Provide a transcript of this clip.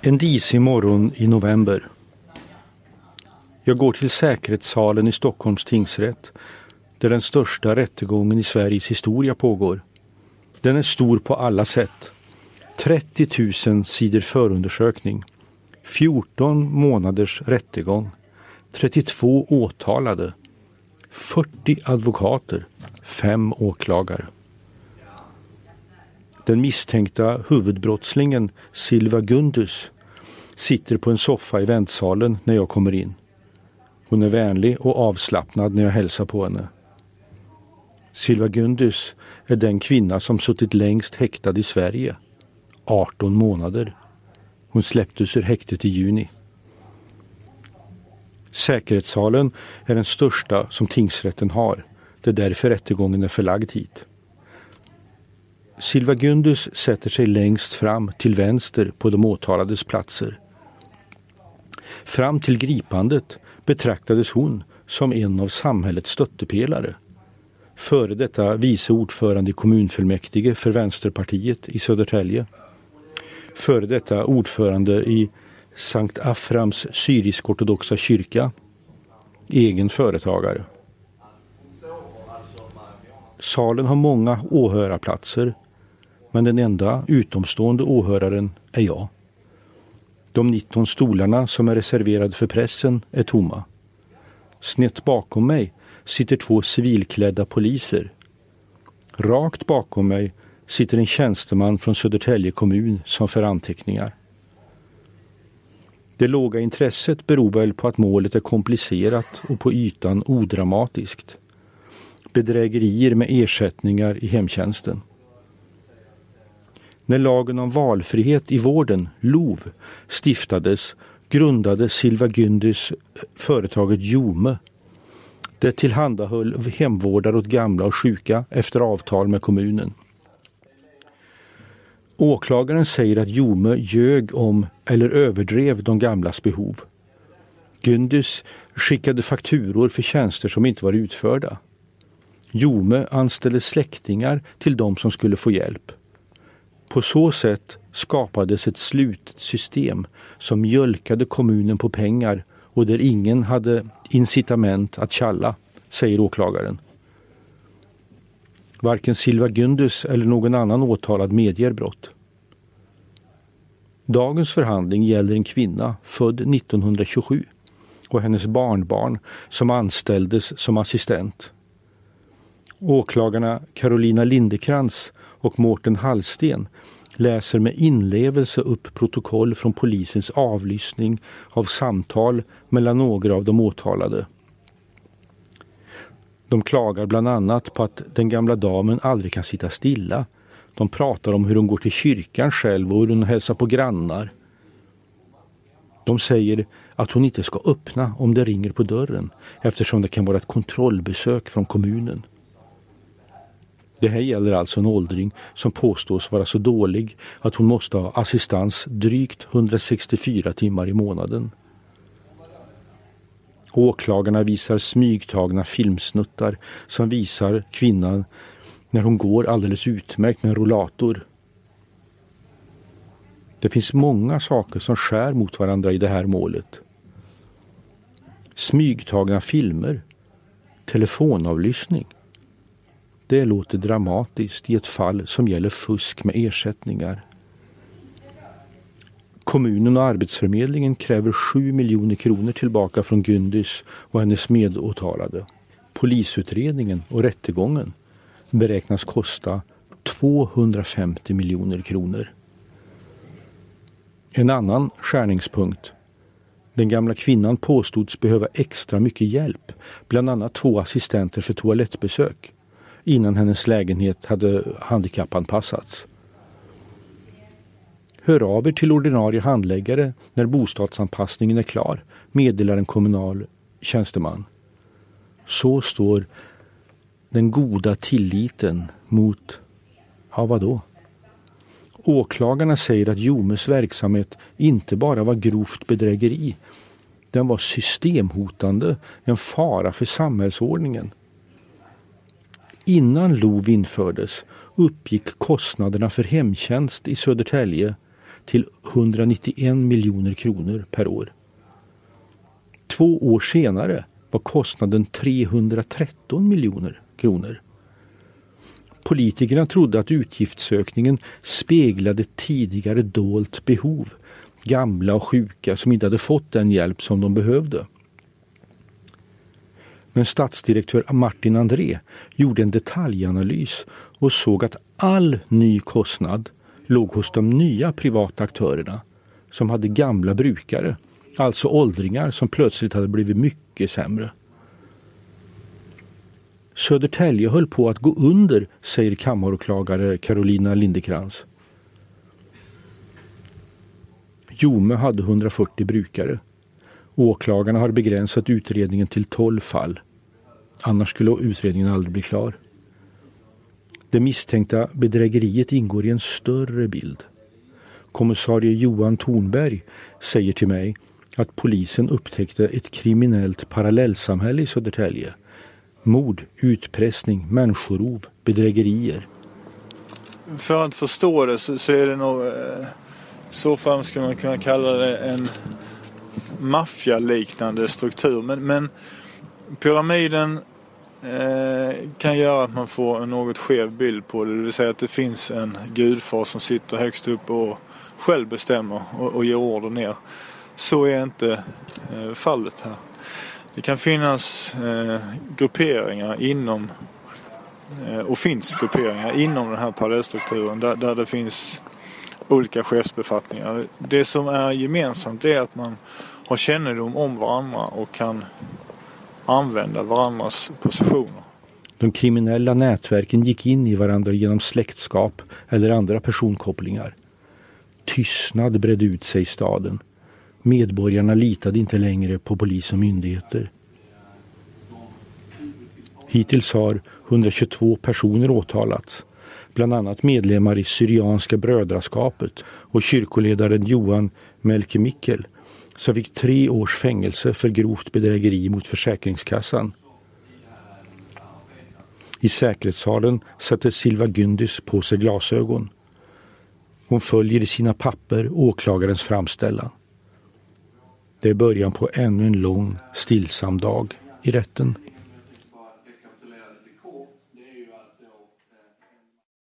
En disig morgon i november. Jag går till säkerhetssalen i Stockholms tingsrätt där den största rättegången i Sveriges historia pågår. Den är stor på alla sätt. 30 000 sidor förundersökning. 14 månaders rättegång. 32 åtalade. 40 advokater. 5 åklagare. Den misstänkta huvudbrottslingen Silva Gundus sitter på en soffa i väntsalen när jag kommer in. Hon är vänlig och avslappnad när jag hälsar på henne. Silva Gundus är den kvinna som suttit längst häktad i Sverige. 18 månader. Hon släpptes ur häktet i juni. Säkerhetssalen är den största som tingsrätten har. Det är därför rättegången är förlagd hit. Silva Gundus sätter sig längst fram till vänster på de åtalades platser. Fram till gripandet betraktades hon som en av samhällets stöttepelare. Före detta vice ordförande i kommunfullmäktige för Vänsterpartiet i Södertälje. Före detta ordförande i Sankt Aframs syrisk-ortodoxa kyrka. Egen företagare. Salen har många åhörarplatser men den enda utomstående åhöraren är jag. De 19 stolarna som är reserverade för pressen är tomma. Snett bakom mig sitter två civilklädda poliser. Rakt bakom mig sitter en tjänsteman från Södertälje kommun som för anteckningar. Det låga intresset beror väl på att målet är komplicerat och på ytan odramatiskt. Bedrägerier med ersättningar i hemtjänsten. När lagen om valfrihet i vården, LOV, stiftades grundade Silva Gyndys eh, företaget Jome. Det tillhandahöll hemvårdare åt gamla och sjuka efter avtal med kommunen. Åklagaren säger att Jome ljög om eller överdrev de gamlas behov. Gyndys skickade fakturor för tjänster som inte var utförda. Jome anställde släktingar till de som skulle få hjälp. På så sätt skapades ett slutet system som mjölkade kommunen på pengar och där ingen hade incitament att tjalla, säger åklagaren. Varken Silva Gyndus eller någon annan åtalad medger brott. Dagens förhandling gäller en kvinna född 1927 och hennes barnbarn som anställdes som assistent. Åklagarna Carolina Lindekrans och Mårten Hallsten läser med inlevelse upp protokoll från polisens avlyssning av samtal mellan några av de åtalade. De klagar bland annat på att den gamla damen aldrig kan sitta stilla. De pratar om hur hon går till kyrkan själv och hur hon hälsar på grannar. De säger att hon inte ska öppna om det ringer på dörren eftersom det kan vara ett kontrollbesök från kommunen. Det här gäller alltså en åldring som påstås vara så dålig att hon måste ha assistans drygt 164 timmar i månaden. Åklagarna visar smygtagna filmsnuttar som visar kvinnan när hon går alldeles utmärkt med en rollator. Det finns många saker som skär mot varandra i det här målet. Smygtagna filmer, telefonavlyssning, det låter dramatiskt i ett fall som gäller fusk med ersättningar. Kommunen och Arbetsförmedlingen kräver 7 miljoner kronor tillbaka från Gündis och hennes medåtalade. Polisutredningen och rättegången beräknas kosta 250 miljoner kronor. En annan skärningspunkt. Den gamla kvinnan påstods behöva extra mycket hjälp, bland annat två assistenter för toalettbesök innan hennes lägenhet hade handikappanpassats. Hör av er till ordinarie handläggare när bostadsanpassningen är klar, meddelar en kommunal tjänsteman. Så står den goda tilliten mot, ja vadå? Åklagarna säger att Jomes verksamhet inte bara var grovt bedrägeri. Den var systemhotande, en fara för samhällsordningen innan LOV infördes uppgick kostnaderna för hemtjänst i Södertälje till 191 miljoner kronor per år. Två år senare var kostnaden 313 miljoner kronor. Politikerna trodde att utgiftsökningen speglade tidigare dolt behov. Gamla och sjuka som inte hade fått den hjälp som de behövde. Men statsdirektör Martin André gjorde en detaljanalys och såg att all ny kostnad låg hos de nya privata aktörerna som hade gamla brukare, alltså åldringar som plötsligt hade blivit mycket sämre. Södertälje höll på att gå under, säger kammaråklagare Carolina Lindekrans. Jome hade 140 brukare. Åklagarna har begränsat utredningen till 12 fall. Annars skulle utredningen aldrig bli klar. Det misstänkta bedrägeriet ingår i en större bild. Kommissarie Johan Thornberg säger till mig att polisen upptäckte ett kriminellt parallellsamhälle i Södertälje. Mord, utpressning, människorov, bedrägerier. För att förstå det så, så är det nog... Eh, så fall skulle man kunna kalla det en maffialiknande struktur. Men, men pyramiden eh, kan göra att man får en något skev bild på det. Det vill säga att det finns en gudfar som sitter högst upp och själv bestämmer och, och ger order ner. Så är inte eh, fallet här. Det kan finnas eh, grupperingar inom och finns grupperingar inom den här parallellstrukturen där, där det finns olika chefsbefattningar. Det som är gemensamt är att man har kännedom om varandra och kan använda varandras positioner. De kriminella nätverken gick in i varandra genom släktskap eller andra personkopplingar. Tystnad bredde ut sig i staden. Medborgarna litade inte längre på polis och myndigheter. Hittills har 122 personer åtalats. Bland annat medlemmar i Syrianska brödraskapet och kyrkoledaren Johan Melke Mikkel som fick tre års fängelse för grovt bedrägeri mot Försäkringskassan. I säkerhetssalen sätter Silva Gündis på sig glasögon. Hon följer i sina papper åklagarens framställan. Det är början på ännu en lång, stillsam dag i rätten.